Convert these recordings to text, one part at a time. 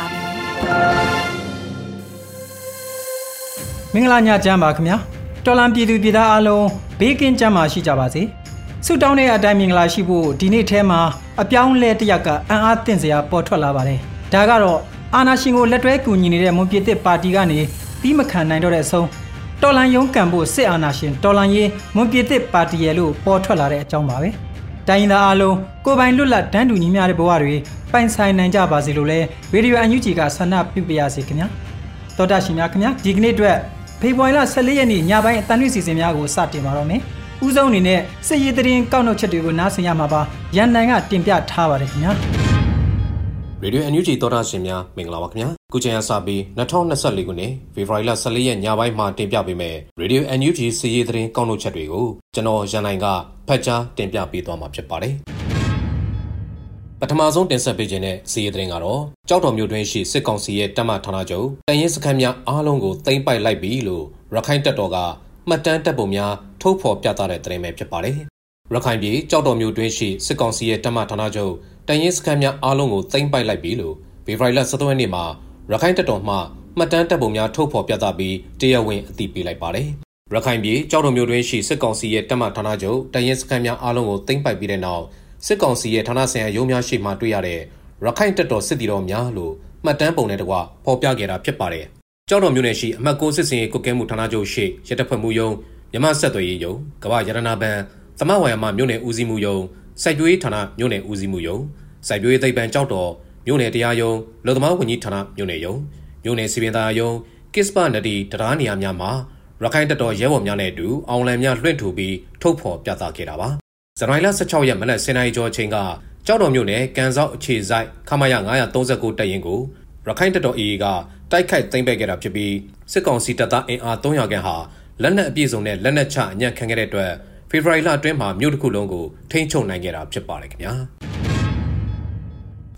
ါပြီ မင်္ဂလာညချမ်းပါခင်ဗျာတော်လံပြည်သူပြည်သားအားလုံးဘေးကင်းကြမ်းပါရှိကြပါစေဆုတောင်းတဲ့အတိုင်းမင်္ဂလာရှိဖို့ဒီနေ့ထဲမှာအပြောင်းလဲတစ်ရက်ကအံ့အားသင့်စရာပေါ်ထွက်လာပါတယ်ဒါကတော့အာနာရှင်ကိုလက်တွဲကူညီနေတဲ့မွန်ပြည်သစ်ပါတီကနေပြီးမခံနိုင်တော့တဲ့အဆုံးတော်လန်ယုံကန်ဖို့စစ်အာဏာရှင်တော်လန်ရေးမွန်ပြည်သစ်ပါတီရဲ့လို့ပေါ်ထွက်လာတဲ့အကြောင်းပါပဲ တိုင်းသားအားလုံးကိုပိုင်လွတ်လပ်တန်းတူညီမျှတဲ့ဘဝတွေပိုင်ဆိုင်နိုင်ကြပါစေလို့လည်းရေဒီယိုအန်ယူဂျီကဆန္ဒပြုပြရစီခင်ဗျာတော်တာရှင်များခင်ဗျာဒီကနေ့အတွက်ဖေဖော်ဝါရီလ14ရက်နေ့ညပိုင်းအတန်လွင့်စီစဉ်များကိုစတင်ပါတော့မယ်။ဦးဆုံးအနေနဲ့စစ်ရေးတရင်ကောက်နှုတ်ချက်တွေကိုနားဆင်ရမှာပါ။ရန်နိုင်ကတင်ပြထားပါတယ်ခင်ဗျာ။ရေဒီယို NUG သောတာရှင်များမင်္ဂလာပါခင်ဗျာ။ ခုချိန်အစပြီး2024ခုနှစ်ဖေဖော်ဝါရီလ14ရက်ညပိုင်းမှာတင်ပြပေးမယ်။ရေဒီယို NUG စစ်ရေးတရင်ကောက်နှုတ်ချက်တွေကိုကျွန်တော်ရန်နိုင်ကဖတ်ကြားတင်ပြပေးသွားမှာဖြစ်ပါတယ်။ပထမဆုံးတင်ဆက်ပေးခြင်းတဲ့စီးရီးသတင်းကတော့ကြောက်တော်မြို့တွင်းရှိစစ်ကောင်စီရဲ့တပ်မဌာနချုပ်တန်ရင်စခန်းများအားလုံးကိုသိမ်းပိုက်လိုက်ပြီလို့ရခိုင်တပ်တော်ကမှတ်တမ်းတပ်ပုံများထုတ်ဖော်ပြသတဲ့သတင်းပဲဖြစ်ပါတယ်။ရခိုင်ပြည်ကြောက်တော်မြို့တွင်းရှိစစ်ကောင်စီရဲ့တပ်မဌာနချုပ်တန်ရင်စခန်းများအားလုံးကိုသိမ်းပိုက်လိုက်ပြီလို့ဖေဖော်ဝါရီလ17ရက်နေ့မှာ ရခိုင်တပ်တော်မှမှတ်တမ်းတပ်ပုံများထုတ်ဖော်ပြသပြီးတရားဝင်အသိပေးလိုက်ပါတယ်။ရခိုင်ပြည်ကြောက်တော်မြို့တွင်းရှိစစ်ကောင်စီရဲ့တပ်မဌာနချုပ်တန်ရင်စခန်းများအားလုံးကိုသိမ်းပိုက်ပြီးတဲ့နောက်စစ်ကောင်စီရဲ့ဌာနဆိုင်ရာရုံးများရှိမှတွေ့ရတဲ့ရခိုင်တပ်တော်စစ်တီတော်များလို့မှတ်တမ်းပုံနဲ့တကွဖော်ပြခဲ့တာဖြစ်ပါတယ်။ကြောက်တော်မြို့နယ်ရှိအမှတ်6စစ်စင်ကုကဲမှုဌာနချုပ်ရှိရတဖွဲ့မှုယုံမြမဆက်သွေးယုံကမ္ဘာရတနာဘဏ်သမဝါယမမြို့နယ်ဦးစီးမှုယုံစိုက်ပျိုးရေးဌာနမြို့နယ်ဦးစီးမှုယုံစိုက်ပျိုးရေးသိပ္ပံကြောက်တော် မြို့နယ်တရားယုံလူသမားဝန်ကြီးဌာနမြို့နယ်ယုံမြို့နယ်စီပင်သားယုံကစ်ပနဒီတရားနေရာများမှာရခိုင်တပ်တော်ရဲဘော်များနဲ့အတူအောင်လံများလွှင့်ထူပြီးထုတ်ဖော်ပြသခဲ့တာပါဇန်နဝါရီလ16ရက်မနက်10:00နာရီကျော်ချိန်ကကြောက်တော်မြို့နယ်ကန်ဆောက်အခြေဆိုင်ခမရ939တပ်ရင်ကိုရခိုင်တပ်တော် AA ကတိုက်ခိုက်သိမ်းပိုက်ခဲ့တာဖြစ်ပြီးစစ်ကောင်စီတပ်သားအင်အား300ခန့်ဟာလက်နက်အပြည့်စုံနဲ့လက်နက်ချအညံ့ခံခဲ့တဲ့အတွက်ဖေဖော်ဝါရီလအတွင်းမှာမြို့တစ်ခုလုံးကိုထိန်းချုပ်နိုင်ခဲ့တာဖြစ်ပါတယ်ခင်ဗျာ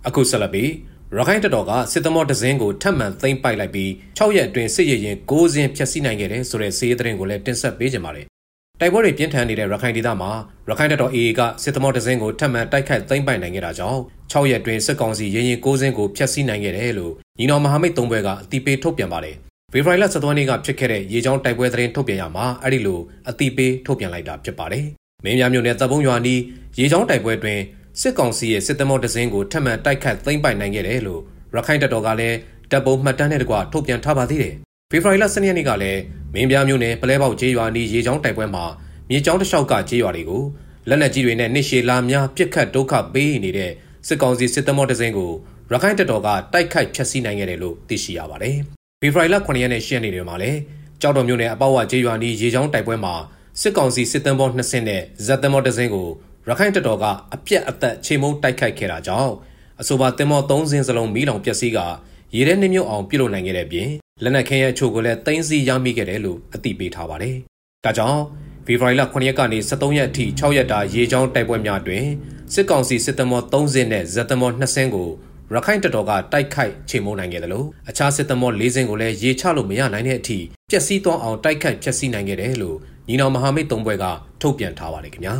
အခုဆက်လက်ပြီးရခိုင်တပ်တော်ကစစ်သမောတစင်းကိုထပ်မံသိမ်းပိုက်လိုက်ပြီး6ရက်အတွင်းစစ်ရေးရင်9စင်းဖျက်ဆီးနိုင်ခဲ့တယ်ဆိုတဲ့စီးရီးသတင်းကိုလည်းတင်ဆက်ပေးကြပါမယ်တိုက်ပွဲတွေပြင်းထန်နေတဲ့ရခိုင်ဒေသမှာရခိုင်တပ်တော် AA ကစစ်သမောတစင်းကိုထပ်မံတိုက်ခိုက်သိမ်းပိုက်နိုင်ခဲ့တာကြောင့်6ရက်တွင်စစ်ကောင်စီရင်းရင်9စင်းကိုဖျက်ဆီးနိုင်ခဲ့တယ်လို့ညီနောင်မဟာမိတ်၃ဘွဲကအတိပေးထုတ်ပြန်ပါတယ်။ဖေဖော်ဝါရီလ17ရက်နေ့ကဖြစ်ခဲ့တဲ့ရေကြောင်းတိုက်ပွဲသတင်းထုတ်ပြန်ရမှာအဲ့ဒီလိုအတိပေးထုတ်ပြန်လိုက်တာဖြစ်ပါတယ်။မင်းများမျိုးနဲ့တပ်ပုံးရွာနီးရေကြောင်းတိုက်ပွဲတွင် စစ်ကောင်စီရဲ့စစ်သမောတစင်းကိုထပ်မံတိုက်ခတ်သိမ်းပိုက်နိုင်ခဲ့တယ်လို့ရခိုင်တပ်တော်ကလည်းတပ်ပုံမှတ်တမ်းနဲ့တကွထုတ်ပြန်ထားပါသေးတယ်။ဖေဖော်ဝါရီလ12ရက်နေ့ကလည်းမင်းပြားမျိုးနဲ့ပလဲပေါက်ကျေးရွာနီးရေကြောင်းတိုက်ပွဲမှာမြေကြောင်းတစ်လျှောက်ကကြေးရွာတွေကိုလက်နက်ကြီးတွေနဲ့နှစ်ရှည်လာများပစ်ခတ်ဒုက္ခပေးနေတဲ့စစ်ကောင်စီစစ်သမောတစင်းကိုရခိုင်တပ်တော်ကတိုက်ခိုက်ဖျက်ဆီးနိုင်ခဲ့တယ်လို့သိရှိရပါတယ်။ဖေဖော်ဝါရီလ9ရက်နဲ့10ရက်နေ့တွေမှာလည်းကြောက်တော်မြို့နယ်အပေါ့ဝကျေးရွာနီးရေချောင်းတိုက်ပွဲမှာစစ်ကောင်စီစစ်သင်္ဘော2ဆင့်နဲ့ဇက်သင်္ဘောတစ်စင်းကို ရခိုင်တပ်တော်ကအပြက်အသက်ချိန်မုံတိုက်ခိုက်ခဲ့တာကြောင့်အဆိုပါသင်္ဘော3စင်းစလုံးမီးလောင်ပျက်စီးကရေထဲနှမြုပ်အောင်ပြုလုပ်နိုင်ခဲ့တဲ့ပြင်လက်နက်ခဲယအချို့ကိုလည်းတင်းစီရမိခဲ့တယ်လို့အသိပေးထားပါတယ်။ဒါကြောင့်ဖေဖော်ဝါရီလ9ရက်ကနေ13ရက်အထိ6ရက်တာရေကြောင်းတိုက်ပွဲများတွင်စစ်ကောင်စီစစ်သမော3စင်းနဲ့ဇက်သမော2စင်းကိုရခိုင်တပ်တော်ကတိုက်ခိုက်ချိန်မုံနိုင်ခဲ့တယ်လို့အခြားစစ်သမော၄စင်းကိုလည်းရေချလို့မရနိုင်တဲ့အထိပျက်စီးသွားအောင်တိုက်ခိုက်ဖျက်ဆီးနိုင်ခဲ့တယ်လို့ညီနောင်မဟာမိတ်၃ဘွဲကထုတ်ပြန်ထားပါတယ်ခင်ဗျာ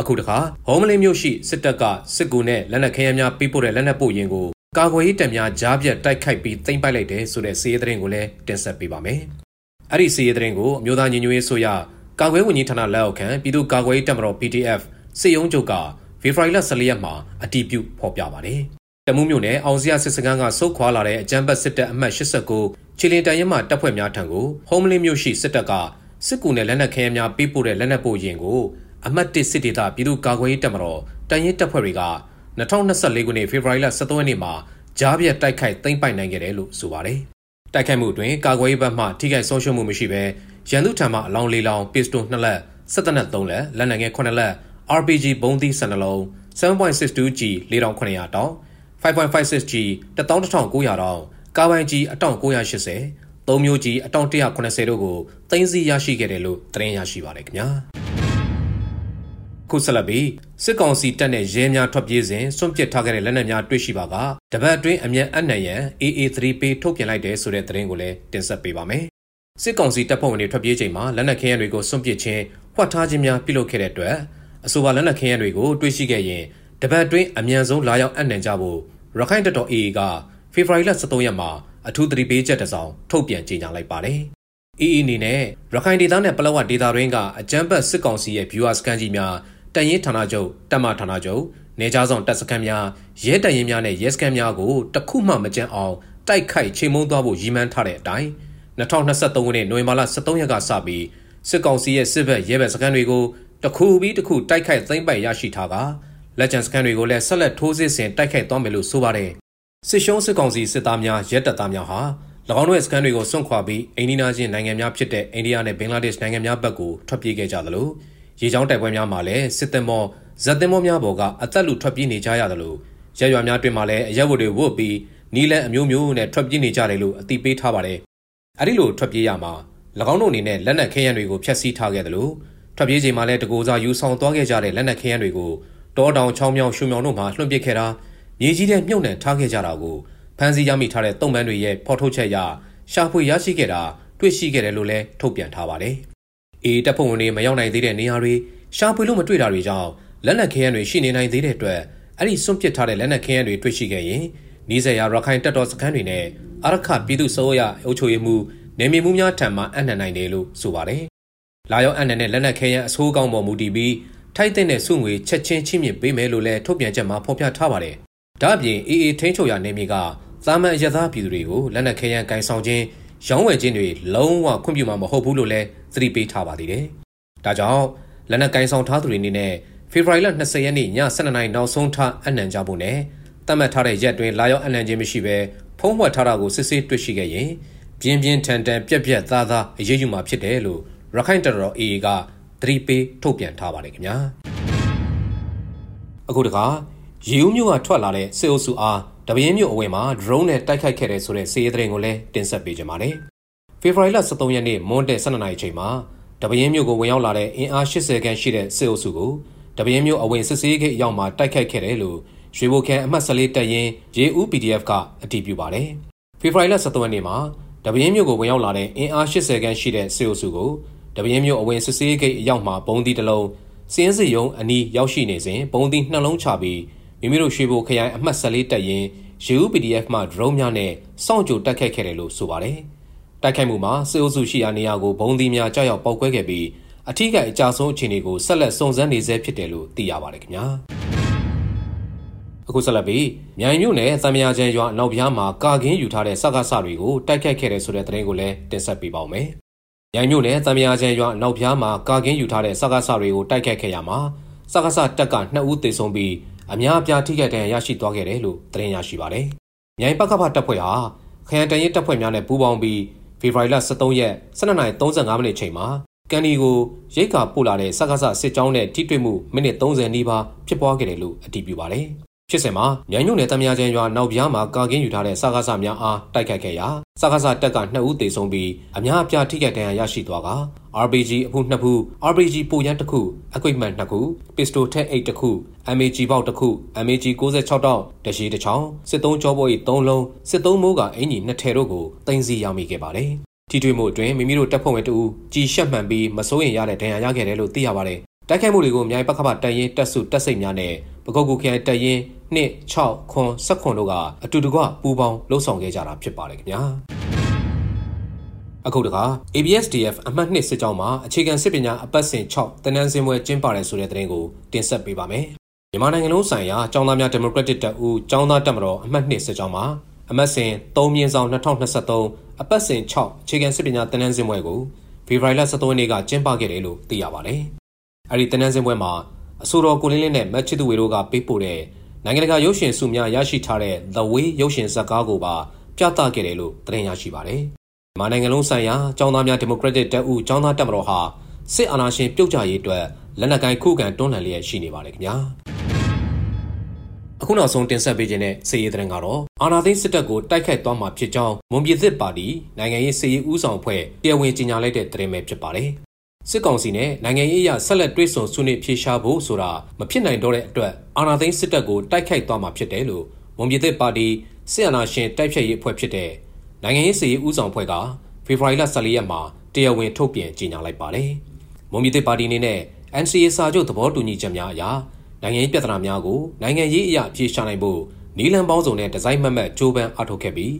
အခုတခါဟောမလင်းမြို့ရှိစစ်တပ်ကစစ်ကူနဲ့လက်နက်ခဲယမ်းများပေးပို့တဲ့လက်နက်ပို့ရင်ကိုကာကွယ်ရေးတပ်များကြားပြတ်တိုက်ခိုက်ပြီးသိမ်းပိုက်လိုက်တယ်ဆိုတဲ့စီးရဲသတင်းကိုလည်းတင်ဆက်ပေးပါမယ်အဲ့ဒီစီးရဲသတင်းကိုအမျိုးသားညီညွတ်ရေးဆိုရကာကွယ်ဝန်ကြီးဌာနလက်အောက်ခံပြည်သူ့ကာကွယ်ရေးတပ်မတော် PDF စစ်ရုံးချုပ်ကဖေဖော်ဝါရီလ14ရက်မှာအတည်ပြုဖော်ပြပါတယ်တမှုမြို့နယ်အောင်စရစစ်စခန်းကစုတ်ခွာလာတဲ့အကြမ်းဖက်စစ်တပ်အမှတ်89ချီလင်တန်ရင်မှတပ်ဖွဲ့များထံကိုဟုံးမလင်းမြို့ရှိစစ်တပ်ကစစ်ကူနဲ့လက်နက်ခဲယမ်းများပေးပို့တဲ့လက်နက်ပို့ရင်ကို အမှတ်1စစ်ဒေသပြည်သူ့ကာကွယ်ရေးတပ်မတော်တန်ရင်တပ်ဖွဲ့တွေက2024ခုနှစ်ဖေဖော်ဝါရီလ17ရက်နေ့မှာကြားပြတ်တိုက်ခိုက်သိမ်းပိုက်နိုင်ခဲ့တယ်လို့ဆိုပါတယ်။တိုက်ခိုက်မှုအတွင်းကာကွယ်ရေးဘက်မှထိခိုက်ဆုံးရှုံးမှုမရှိဘဲရန်သူထံမှအလောင်းလေးလောင်းပစ္စတို2လက်စစ်တပ်နဲ့3လက်လက်နက်ငယ်9လက် RPG ဘုံးသီး12လုံး 7.62G 4900တောင်း 5.56G 11900တောင်းကာဘိုင်ကြီးအတောင့်980သုံးမျိုးကြီးအတောင့်190တို့ကိုသိမ်းဆည်းရရှိခဲ့တယ်လို့သတင်းရရှိပါတယ်ခင်ဗျာ ခုဆက်လက်ပြီးစစ်ကောင်စီတပ်နဲ့ရဲများထွက်ပြေးစဉ်စွန့်ပစ်ထားခဲ့တဲ့လက်နက်များတွေ့ရှိပါကတပတ်အတွင်းအမြန်အနံ့ရန် AA3 ပေးထုတ်ပြန်လိုက်တဲ့ဆိုတဲ့သတင်းကိုလည်းတင်ဆက်ပေးပါမယ်စစ်ကောင်စီတပ်ဖွဲ့ဝင်တွေထွက်ပြေးချိန်မှာလက်နက်ခဲယမ်းတွေကိုစွန့်ပစ်ခြင်းဖွက်ထားခြင်းများပြုလုပ်ခဲ့တဲ့အတွက်အဆိုပါလက်နက်ခဲယမ်းတွေကိုတွေ့ရှိခဲ့ရင်တပတ်အတွင်းအမြန်ဆုံးလာရောက်အနှံကြဖို့ရခိုင်တပ်တော် AA ကဖေဖော်ဝါရီလ23ရက်မှာအထူးသတိပေးချက်တစ်စောင်ထုတ်ပြန်ကြေညာလိုက်ပါတယ်။ AA အနေနဲ့ရခိုင်ဒေသနဲ့ပလောဝဒေသတွင်းကအကြမ်းဖက်စစ်ကောင်စီရဲ့ viewer စကန်ကြီးများ တန်ရင်ဌာနချုပ်တပ်မဌာနချုပ်နေကြားဆောင်တပ်စခန်းများရဲတရင်များနဲ့ရဲစခန်းများကိုတခုမှမကြမ်းအောင်တိုက်ခိုက်ချိန်မုံသွားဖို့ရည်မှန်းထားတဲ့အတိုင်း2023ခုနှစ်နိုဝင်ဘာလ23ရက်ကစပြီးစစ်ကောင်စီရဲ့စစ်ဘက်ရဲဘက်စခန်းတွေကိုတခုပြီးတခုတိုက်ခိုက်သိမ်းပိုက်ရရှိထားကလက်ကျန်စခန်းတွေကိုလည်းဆက်လက်ထိုးစစ်ဆင်တိုက်ခိုက်သွားမယ်လို့ဆိုပါတယ်စစ်ရှုံးစစ်ကောင်စီစစ်သားများရဲတပ်သားများဟာ၎င်းတို့ရဲ့စခန်းတွေကိုစွန့်ခွာပြီးအိန္ဒိယချင်းနိုင်ငံများဖြစ်တဲ့အိန္ဒိယနဲ့ဘင်္ဂလားဒေ့ရှ်နိုင်ငံများဘက်ကိုထွက်ပြေးခဲ့ကြသလို ရေချောင်းတိုက်ပွဲများမှာလည်းစစ်သည်မောဇက်သည်မောများပေါ်ကအသက်လူထွက်ပြေးနေကြရသလိုရရွာများတွင်မှာလည်းအရက်ဝတ်တွေဝတ်ပြီးနီလန်အမျိုးမျိုးနဲ့ထွက်ပြေးနေကြတယ်လို့အသိပေးထားပါတယ်။အဲဒီလိုထွက်ပြေးရမှာ၎င်းတို့အနေနဲ့လက်နက်ခဲယမ်းတွေကိုဖျက်ဆီးထားခဲ့တယ်လို့ထွက်ပြေးချိန်မှာလည်းတကူစားယူဆောင်သွားခဲ့ကြတဲ့လက်နက်ခဲယမ်းတွေကိုတောတောင်ချောင်းမြောင်ရှုံမြောင်တို့မှလွှင့်ပစ်ခဲ့တာမြေကြီးထဲမြုပ်နှံထားခဲ့ကြတာကိုဖမ်းဆီးရမိထားတဲ့တုံ့ပန်းတွေရဲ့ဖော်ထုတ်ချက်အရရှာဖွေရရှိခဲ့တာတွေ့ရှိခဲ့တယ်လို့လည်းထုတ်ပြန်ထားပါတယ်။ အေးတပ်ဖွဲ့ဝင်တွေမရောက်နိုင်သေးတဲ့နေရာတွေရှာဖွေလို့မတွေ့တာတွေကြောင့်လက်နက်ခဲယမ်းတွေရှိနေနိုင်သေးတဲ့အတွက်အဲ့ဒီစွန့်ပစ်ထားတဲ့လက်နက်ခဲယမ်းတွေတွေ့ရှိခဲ့ရင်နီးစပ်ရာရခိုင်တပ်တော်စခန်းတွေနဲ့အရခပြည်သူ့စိုးရအုပ်ချုပ်ရေးမှုနေမြေမှုများထံမှအနှံ့နိုင်တယ်လို့ဆိုပါတယ်။လာရောက်အနှံ့တဲ့လက်နက်ခဲယမ်းအဆိုးကောင်းပေါ်မူတည်ပြီးထိုက်တဲ့စုငွေချက်ချင်းချိမြင့်ပေးမယ်လို့လည်းထုတ်ပြန်ချက်မှာဖော်ပြထားပါတယ်။ဒါ့အပြင် AA ထိန်းချုပ်ရာနေမြေကသာမန်ရသားပြည်သူတွေကိုလက်နက်ခဲယမ်းကင်ဆောင်ခြင်းရောင်းဝယ်ခြင်းတွေလုံးဝခွင့်ပြုမှာမဟုတ်ဘူးလို့လည်း သတိပေးထားပါသေးတယ်။ဒါကြောင့်လက်နက်ကင်ဆောင်ထားသူတွေအနေနဲ့ဖေဖော်ဝါရီလ20ရက်နေ့ည7:00နာရီနောက်ဆုံးထားအနှံကြဖို့နဲ့တတ်မှတ်ထားတဲ့ရက်တွင်လာရောက်အနှံခြင်းမရှိဘဲဖုံးဝှက်ထားတာကိုစစ်ဆေးတွေ့ရှိခဲ့ရင်ပြင်းပြင်းထန်ထန်ပြက်ပြက်သားသားအရေးယူမှာဖြစ်တယ်လို့ရခိုင်တပ်တော် AA ကသတိပေးထုတ်ပြန်ထားပါတယ်ခင်ဗျာအခုတခါရေဦးမြို့ကထွက်လာတဲ့စစ်အုပ်စုအားတပင်းမြို့အဝယ်မှာ drone နဲ့တိုက်ခိုက်ခဲ့တဲ့ဆိုတဲ့စီးရဲတဲ့ရင်ကိုလည်းတင်ဆက်ပေးကြပါမယ် ဖေဖော်ဝါရီလ23ရက်နေ့မွန်းတဲ့12နာရီချိန်မှာတပင်းမြို့ကိုဝင်ရောက်လာတဲ့အင်အား80ခန့်ရှိတဲ့စစ်အုပ်စုကိုတပင်းမြို့အဝင်စစ်ဆေးဂိတ်အရောက်မှာတိုက်ခိုက်ခဲ့တယ်လို့ရွှေဘိုခန်အမှတ်14တပ်ရင်းရေဦး PDF ကအတည်ပြုပါတယ်ဖေဖော်ဝါရီလ23ရက်နေ့မှာတပင်းမြို့ကိုဝင်ရောက်လာတဲ့အင်အား80ခန့်ရှိတဲ့စစ်အုပ်စုကိုတပင်းမြို့အဝင်စစ်ဆေးဂိတ်အရောက်မှာဘုံသီးတစ်လုံးစင်းစစ်ရုံအနီးရောက်ရှိနေစဉ်ဘုံသီးနှလုံးချပြီးမိမိတို့ရွှေဘိုခရိုင်အမှတ်14တပ်ရင်းရေဦး PDF မှ drone များနဲ့စောင့်ကြိုတိုက်ခိုက်ခဲ့တယ်လို့ဆိုပါတယ် တိုက်ခိုက်မှုမှာစစ်အုပ်စုရှိရာနေရာကိုဘုံသီးများကြောက်ရောက်ပောက်ကွဲခဲ့ပြီးအထူးကအကြဆုံးအခြေအနေကိုဆက်လက်စုံစမ်းနေဆဲဖြစ်တယ်လို့သိရပါတယ်ခင်ဗျာအခုဆက်လက်ပြီးမြိုင်မြို့နယ်သံမြာချန်ရွာနောက်ပြားမှာကာကင်းယူထားတဲ့စကားစတွေကိုတိုက်ခိုက်ခဲ့တဲ့ဆိုတဲ့သတင်းကိုလည်းတင်ဆက်ပေးပါောင်းမယ်။မြိုင်မြို့နယ်သံမြာချန်ရွာနောက်ပြားမှာကာကင်းယူထားတဲ့စကားစတွေကိုတိုက်ခိုက်ခဲ့ရမှာစကားစတက်က2ဦးသေဆုံးပြီးအများအပြားထိခိုက်ဒဏ်ရာရရှိသွားခဲ့တယ်လို့သတင်းရရှိပါတယ်။မြိုင်ပကဖတပ်ဖွဲ့ဟာခရန်တန်ရဲတပ်ဖွဲ့များနဲ့ပူးပေါင်းပြီး ဖေဖော်ဝါရီလ23ရက်12:35မိနစ်ချိန်မှာကန်ဒီကိုရိတ်ကာပို့လာတဲ့စကားဆစစ်ကြောင်းနဲ့ထိတွေ့မှုမိနစ်30နီးပါးဖြစ်ပွားခဲ့တယ်လို့အတည်ပြုပါတယ်။ ဖြစ်စဉ်မှာမြိုင်ညွန့်နယ်တမယာချန်ရွာနောက်ပြားမှာကာကင်းယူထားတဲ့စကားဆများအားတိုက်ခိုက်ခဲ့ရာစကားဆတက်က2ဦးသေဆုံးပြီးအများအပြားထိခိုက်ဒဏ်ရာရရှိသွားက RPG အဖူ2ခု RPG ပိုရန်1ခု equipment 2ခု pistol ထက်8တခု MAG ပေါက်1ခု MAG 66တောက်တရှိတစ်ချောင်းစစ်သုံးကြောပေါ်၏3လုံးစစ်သုံးမိုးကအင်ကြီး2ထည်တို့ကိုတင်စီရမိခဲ့ပါတယ်ထိတွေ့မှုအတွင်းမိမိတို့တပ်ဖွဲ့ဝင်တူကြီးရှက်မှန်ပြီးမစိုးရင်ရတဲ့ဒဏ်ရာရခဲ့တယ်လို့သိရပါတယ်။ တိုက်ခိုက်မှုတွေကိုမြိုင်ပခပတရင်တက်စုတက်စိတ်များနဲ့ပကုတ်ကူခရိုင်တရင်2 6ခွန်7ခွန်တို့ကအတူတကွပူးပေါင်းလှုပ်ဆောင်ခဲ့ကြတာဖြစ်ပါတယ်ခင်ဗျာ။အခုတခါ ABSDF အမှတ်2စစ်ကြောင်းမှာအခြေခံစစ်ပညာအပတ်စဉ်6တနန်းစင်ပွဲကျင်းပတယ်ဆိုတဲ့သတင်းကိုတင်ဆက်ပေးပါမယ်မြန်မာနိုင်ငံလုံးဆိုင်ရာចောင်းသားများဒီမိုကရက်တစ်တပ်ဦးចောင်းသားတပ်မတော်အမှတ်2စစ်ကြောင်းမှာအမတ်စဉ်3မြင်းဆောင်2023အပတ်စဉ်6ခြေခံစစ်ပညာတင်နန်းစင်ပွဲကိုဖေဖော်ဝါရီလ17ရက်နေ့ကကျင်းပခဲ့တယ်လို့သိရပါတယ်။ အဲဒီတင်နန်းစင်ပွဲမှာအဆိုတော်ကိုလင်းလင်းနဲ့မတ်ချစ်သူဝေတို့ကပေးပို့တဲ့နိုင်ငံတကာရုပ်ရှင်စုများရရှိထားတဲ့ The Way ရုပ်ရှင်ဇာတ်ကားကိုပါပြသခဲ့တယ်လို့သတင်းရရှိပါတယ်။မြန်မာနိုင်ငံလုံးဆိုင်ရာចောင်းသားများဒီမိုကရက်တစ်တပ်ဦးចောင်းသားတပ်မတော်ဟာစစ်အာဏာရှင်ပြုတ်ကျရေးအတွက်လက်နက်ကိုင်ခုခံတွန်းလှန်လျက်ရှိနေပါတယ်ခင်ဗျာ။အခုနောက်ဆုံးတင်ဆက်ပေးခြင်းတဲ့စီရေးသတင်းကတော့အာနာသိန်းစစ်တပ်ကိုတိုက်ခိုက်သွားမှာဖြစ်ကြောင်းမွန်ပြည်သစ်ပါတီနိုင်ငံရေးစီရေးဦးဆောင်ဖွဲ့တရားဝင်ကြေညာလိုက်တဲ့သတင်းပဲဖြစ်ပါတယ်။ စစ်ကောင်စီနဲ့နိုင်ငံရေးအရဆက်လက်တွဲဆုံဆွေးနွေးဖြေရှားဖို့ဆိုတာမဖြစ်နိုင်တော့တဲ့အတွက်အာနာသိန်းစစ်တပ်ကိုတိုက်ခိုက်သွားမှာဖြစ်တယ်လို့မွန်ပြည်သစ်ပါတီစစ်အာဏာရှင်တိုက်ဖြတ်ရေးအဖွဲ့ဖြစ်တဲ့နိုင်ငံရေးစီရေးဦးဆောင်ဖွဲ့ကဖေဖော်ဝါရီလ14ရက်မှာတရားဝင်ထုတ်ပြန်ကြေညာလိုက်ပါတယ်။မွန်ပြည်သစ်ပါတီအနေနဲ့ NCA စာချုပ်သဘောတူညီချက်များအရနိုင်ငံရေးပြဿနာများကိုနိုင်ငံရေးအရာဖြေရှာနိုင်ဖို့နီလန်ပေါင်းစုံနဲ့ဒီဇိုင်းမတ်မတ်ကြိုးပမ်းအားထုတ်ခဲ့ပြီး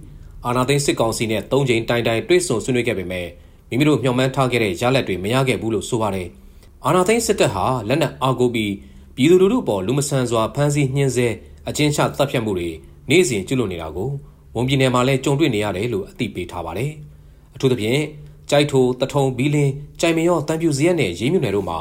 အာနာသိန်းစစ်ကောင်စီနဲ့၃ချိန်တိုင်တိုင်တွေ့ဆုံဆွေးနွေးခဲ့ပေမဲ့ မိမိတို့မျှော်မှန်းထားခဲ့တဲ့ရလဒ်တွေမရခဲ့ဘူးလို့ဆိုပါတယ်။အာနာသိန်းစစ်တပ်ဟာလက်နက်အားကိုးပြီးပြည်သူလူထုပေါ်လူမဆန်စွာဖမ်းဆီးနှင်းဆဲအကျဉ်းချတပ်ဖြတ်မှုတွေနေ့စဉ်ကျุလို့နေတာကိုဝန်ပြည်နယ်မှာလည်းကြုံတွေ့နေရတယ်လို့အသိပေးထားပါတယ်။အထူးသဖြင့်ကြိုက်ထိုတထုံဘီလင်းကြိုင်မရောတန်ပြူစရက်နဲ့ရေးမြုံနယ်တို့မှာ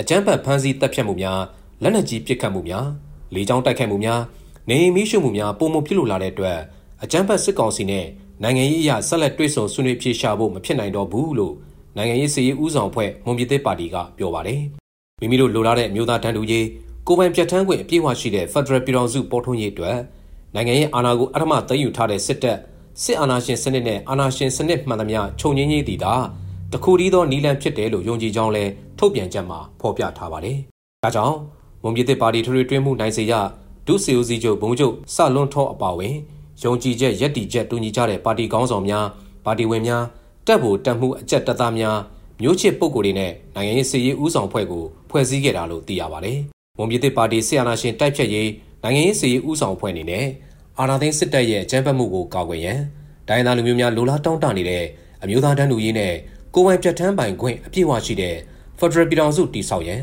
အကြမ်းဖက်ဖမ်းဆီးတပ်ဖြတ်မှုများလက်နက်ကြီးပစ်ခတ်မှုများလေကြောင်းတိုက်ခိုက်မှုများနေအိမ်မီးရှို့မှုများပုံမဖြစ်လို့လာတဲ့အတွက်အကြမ်းဖက်စစ်ကောင်စီနဲ့ နိုင်ငံရေးအရာဆက်လက်တွဲဆုံဆွေးနွေးဖြေရှာဖို့မဖြစ်နိုင်တော့ဘူးလို့နိုင်ငံရေးစည်ရေးဦးဆောင်ဖွဲ့မွန်ပြည်သစ်ပါတီကပြောပါတယ်။မိမိတို့လိုလားတဲ့မျိုးသားတန်းတူရေးကိုပိုင်ပြတ်ထန်းခွင့်အပြည့်အဝရှိတဲ့ Federal ပြည်ထောင်စုပေါ်ထွန်းရေးအတွက်နိုင်ငံရေးအာဏာကိုအထမသိမ်းယူထားတဲ့စစ်တပ်စစ်အာဏာရှင်စနစ်နဲ့အာဏာရှင်စနစ်မှန်သမျှခြုံငင်းရေးတည်တာတခုတည်းသောနီလန်ဖြစ်တယ်လို့ယုံကြည်ကြောင်းလဲထုတ်ပြန်ချက်မှာဖော်ပြထားပါတယ်။ဒါကြောင့်မွန်ပြည်သစ်ပါတီထွေထွေတွင်းမှုနိုင်စေရဒုစီအိုစီချုပ်ဘုံချုပ်စလွန်ထောအပါဝင် ယုံကြည်ချက်ယက်တီချက်တူညီကြတဲ့ပါတီကောင်းဆောင်များပါတီဝင်များတပ်ဖို့တပ်မှုအကြက်တပ်သားများမျိုးချစ်ပုဂ္ဂိုလ်တွေနဲ့နိုင်ငံရေးစီရေးဦးဆောင်ဖွဲ့ကိုဖွဲ့စည်းခဲ့တာလို့သိရပါတယ်။ဝန်ပြည်သစ်ပါတီဆီယနာရှင်တိုက်ဖြတ်ရေးနိုင်ငံရေးစီရေးဦးဆောင်ဖွဲ့အနေနဲ့အာဏာသိမ်းစစ်တပ်ရဲ့အကြမ်းဖက်မှုကိုကာကွယ်ရန်ဒိုင်းသားလူမျိုးများလိုလားတောင်းတနေတဲ့အမျိုးသားတန်းတူရေးနဲ့ကိုယ်ပိုင်ပြဋ္ဌာန်းပိုင်ခွင့်အပြည့်အဝရှိတဲ့ Federal ပြည်ထောင်စုတည်ဆောက်ရန်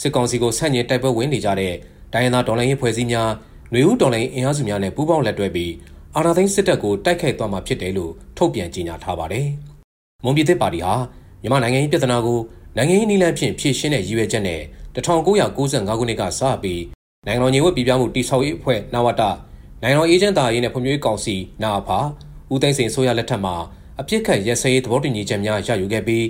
စစ်ကောင်စီကိုဆန့်ကျင်တိုက်ပွဲဝင်နေကြတဲ့တိုင်းရင်းသားဒေါ်လာရေးဖွဲ့စည်းများ ຫນွေဦးဒေါ်လာရေးအင်အားစုများနဲ့ပူးပေါင်းလက်တွဲပြီးအာဏာသိမ်းစစ်တပ်ကိုတိုက်ခိုက်သွားမှာဖြစ်တယ်လို့ထုတ်ပြန်ကြေညာထားပါတယ်။မွန်ပြည်သစ်ပါတီဟာမြန်မာနိုင်ငံရေးပြဿနာကိုနိုင်ငံရေးနည်းလမ်းဖြင့်ဖြေရှင်းတဲ့ရည်ရွယ်ချက်နဲ့1995ခုနှစ်ကစပြီးနိုင်ငံတော်ညီဝတ်ပြည်ပြမှုတိဆောက်ရေးအဖွဲ့နဝတနိုင်ငံတော်အေဂျင့်တာရေးနဲ့ဖွံ့ဖြိုးရေးကောင်စီနာဖာဦးသိန်းစိန်ဆိုရလက်ထက်မှာအပြစ်ခတ်ရဲစဲရေးသဘောတူညီချက်များရယူခဲ့ပြီး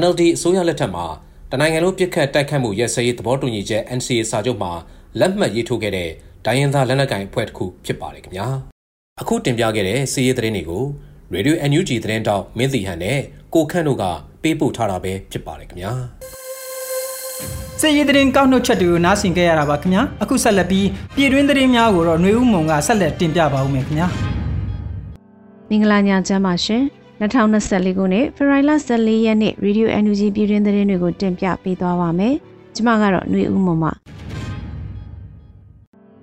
NLD အစိုးရလက်ထက်မှာတနိုင်ငံလုံးပြစ်ခတ်တိုက်ခတ်မှုရဲစဲရေးသဘောတူညီချက် NCA စာချုပ်မှာလက်မှတ်ရေးထိုးခဲ့တဲ့ ဒိုင်းရင်သားလက်နက်ကိုင်အဖွဲ့တစ်ခုဖြစ်ပါတယ်ခင်ဗျာအခုတင်ပြခဲ့တဲ့စီးရေးသတင်းတွေကို Radio NUG သတင်းတောက်မင်းစီဟန်နဲ့ကိုခန့်တို့ကပေးပို့ထားတာပဲဖြစ်ပါတယ်ခင်ဗျာစစ်ရေးသတင်းကောက်နှုတ်ချက်တွေကိုနားဆင်ကြရတာပါခင်ဗျာအခုဆက်လက်ပြီးပြည်တွင်းသတင်းများကိုတော့ຫນွေဦးမုံကဆက်လက်တင်ပြပါဦးမယ်ခင်ဗျာမင်္ဂလာညချမ်းပါရှင်2024ခုနှစ်ဖေဖော်ဝါရီလ14ရက်နေ့ Radio NUG ပြည်တွင်းသတင်းတွေကိုတင်ပြပေးသွားပါမယ်။ကျွန်မကတော့ຫນွေဦးမမ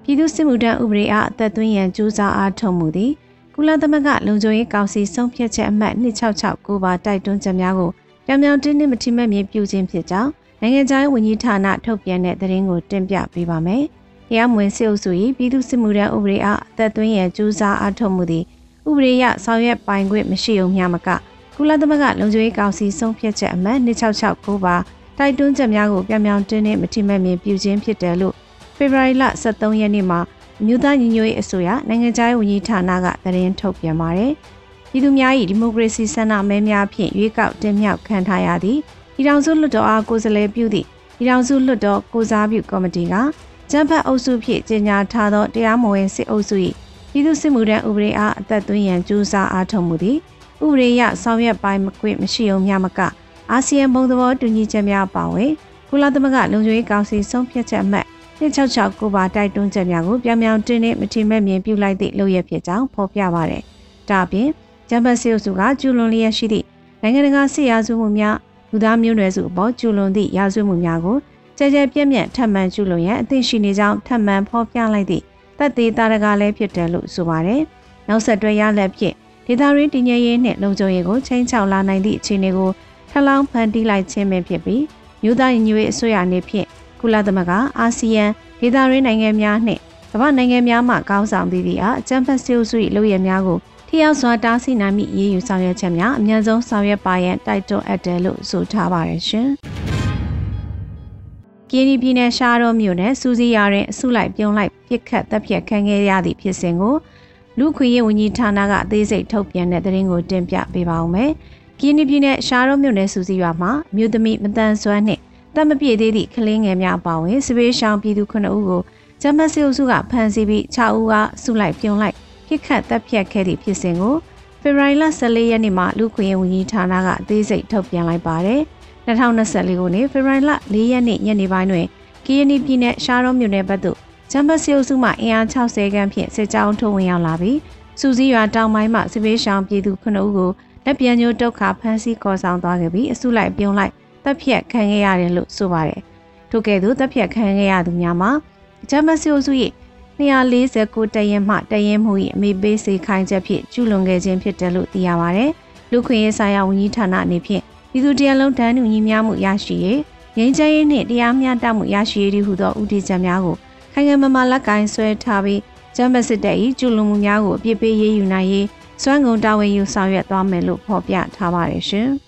ပြည်သူ့စစ်မှုထမ်းဥပဒေအားအသက်သွင်းရန်ကြိုးစားအားထုတ်မှုသည်ကုလသမဂ္ဂလုံခြုံရေးကောင်စီဆုံးဖြတ်ချက်အမှတ်2669ပါတိုက်တွန်းချက်များကိုပြောင်ပြောင်တင်းတင်းမထိမဲ့မြင်ပြုခြင်းဖြစ်ကြောင်းနိုင်ငံခြားရေးဝန်ကြီးဌာနထုတ်ပြန်တဲ့သတင်းကိုတင်ပြပေးပါမယ်။တရားမဝင်စစ်အုပ်စု၏ပြည်သူ့စစ်မှုထမ်းဥပဒေအားအသက်သွင်းရန်ကြိုးစားအားထုတ်မှုသည်ဥပဒေအရဆောင်ရွက်ပိုင်ခွင့်မရှိုံမျှမကကုလသမဂ္ဂလုံခြုံရေးကောင်စီဆုံးဖြတ်ချက်အမှတ်2669ပါတိုက်တွန်းချက်များကိုပြောင်ပြောင်တင်းတင်းမထိမဲ့မြင်ပြုခြင်းဖြစ်တယ်လို့ ဖေဖော်ဝါရီလ23ရက်နေ့မှာအမျိုးသားညီညွတ်ရေးအစိုးရနိုင်ငံခြားရေးဝန်ကြီးဌာနကသတင်းထုတ်ပြန်ပါတယ်။ပြည်သူများ၏ဒီမိုကရေစီဆန္ဒမဲများဖြင့်ရွေးကောက်တင်မြှောက်ခံထားရသည့်ပြည်ထောင်စုလွှတ်တော်အားကိုယ်စားလှယ်ပြုသည့်ပြည်ထောင်စုလွှတ်တော်ကိုစားပြုကော်မတီကကျန်းဖတ်အုပ်စုဖြင့်ကြေညာထားသောတရားမဝင်စစ်အုပ်စု၏ပြည်သူ့စစ်မှုထမ်းဥပဒေအားအသက်သွင်းရန်ကြိုးစားအားထုတ်မှုသည်ဥပဒေအရဆောင်ရွက်ပိုင်းမခွင့်မရှိုံမျှမကအာဆီယံဘုံသဘောတူညီချက်များပါဝင်ကုလသမဂ္ဂလုံခြုံရေးကောင်စီဆုံးဖြတ်ချက်အမှတ် 2669ပါတိုက်တွန်းချက်များကိုပြောင်ပြောင်တင်းတင်းမထီမဲ့မြင်ပြုလိုက်သည့်လုပ်ရဖြစ်ကြောင်းဖော်ပြပါရယ်။ဒါပြင်ဂျမ်ဘတ်စီအုပ်စုကကျူလွန်လျက်ရှိသည့်နိုင်ငံတကာစစ်ရာဇဝမှုများလူသားမျိုးနွယ်စုအပေါ်ကျူလွန်သည့်ရာဇဝမှုများကိုကြဲကြဲပြည့်ပြည့်ထပ်မံကျူလွန်ရန်အသင့်ရှိနေကြောင်းထပ်မံဖော်ပြလိုက်သည့်တပ်သေးတာရကလည်းဖြစ်တယ်လို့ဆိုပါတယ်။နောက်ဆက်တွဲရလက်ဖြစ်ဒေသရင်းတည်ငြိမ်ရေးနဲ့လုံခြုံရေးကိုချိန်ချောက်လာနိုင်သည့်အခြေအနေကိုထလောင်းဖန်တီးလိုက်ခြင်းပဲဖြစ်ပြီးမြို့သားညီညွတ်ရေးအစိုးရအနေဖြင့် ကုလသမဂ္ဂအာဆီယံဒေဒေသရင်းနိုင်ငံများနှင့်ကမ္ဘာနိုင်ငံများမှကောင်းဆောင်သီးသီးအားအကြံဖက်စီအုပ်စု၏လုပ်ရများကိုထိရောက်စွာတားဆီးနိုင်မိရေးယူဆောင်ရွက်ချက်များအများဆုံးဆောင်ရွက်ပါရန်တိုက်တွန်းအပ်တယ်လို့ဆိုထားပါတယ်ရှင်။ကင်းဒီပြည်နယ်ရှားတော်မြို့နယ်စူးစီးရတဲ့အစုလိုက်ပြုံးလိုက်ပြစ်ခတ်တပ်ဖြတ်ခံခဲ့ရသည့်ဖြစ်စဉ်ကိုလူခွေရေးဝန်ကြီးဌာနကအသေးစိတ်ထုတ်ပြန်တဲ့သတင်းကိုတင်ပြပေးပါောင်းမယ်။ကင်းဒီပြည်နယ်ရှားတော်မြို့နယ်စူးစီးရွာမှာမြို့သမီးမတန်ဆွမ်းနှင့် တပ်မပြည့်သေးသည့်ကလေးငယ်များအပါအဝင်စပေးရှောင်းပြည်သူ9ဦးကိုဂျမတ်စီအုပ်စုကဖမ်းဆီးပြီး6ဦးကစုလိုက်ပြုံလိုက်ပြစ်ခတ်တပ်ဖြတ်ခဲ့သည့်ဖြစ်စဉ်ကိုဖေဖော်ဝါရီလ14ရက်နေ့မှာလူခွေရေးဝန်ကြီးဌာနကအသေးစိတ်ထုတ်ပြန်လိုက်ပါတယ်။2024ခုနှစ်ဖေဖော်ဝါရီလ4ရက်နေ့ညနေပိုင်းတွင်ကီယနီပြည်နယ်ရှားရောမြို့နယ်ဘက်သို့ဂျမ်ဘတ်စီအုပ်စုမှအင်အား60ခန်းဖြင့်စစ်ကြောင်းထိုးဝင်ရောက်လာပြီးစူစည်းရွာတောင်ပိုင်းမှစစ်ပေးရှောင်ပြည်သူ9ဦးကိုလက်ပြန်ညိုးတုတ်ခါဖမ်းဆီးခေါ်ဆောင်သွားခဲ့ပြီးအစုလိုက်ပြုံးလိုက် တပ်ဖြတ်ခံခဲ့ရတယ်လို့ဆိုပါတယ်။ထို့ကဲ့သို့တပ်ဖြတ်ခံခဲ့ရသူများမှာဂျမ်ဘတ်စီအုပ်စု၏249တရင်မှတရင်မှု၏အမေပေးစေခိုင်းချက်ဖြင့်ကျူးလွန်ခဲ့ခြင်းဖြစ်တယ်လို့သိရပါတယ်။လူခွင့်ရေးဆိုင်ရာဝန်ကြီးဌာနအနေဖြင့်ပြည်သူတရားလုံးတန်းတူညီမျှမှုရရှိရေးငြိမ်းချမ်းရေးနှင့်တရားမျှတမှုရရှိရေးဟုသောဦးတည်ချက်များကိုခိုင်ငံမမလက်ကင်ဆွဲထားပြီးကျမ်းပတ်စစ်တပ်၏ကျူးလွန်မှုများကိုအပြစ်ပေးရေးယူနိုင်ရေးစွမ်းကုန်တာဝန်ယူဆောင်ရွက်သွားမယ်လို့ဖော်ပြထားပါတယ်ရှင်။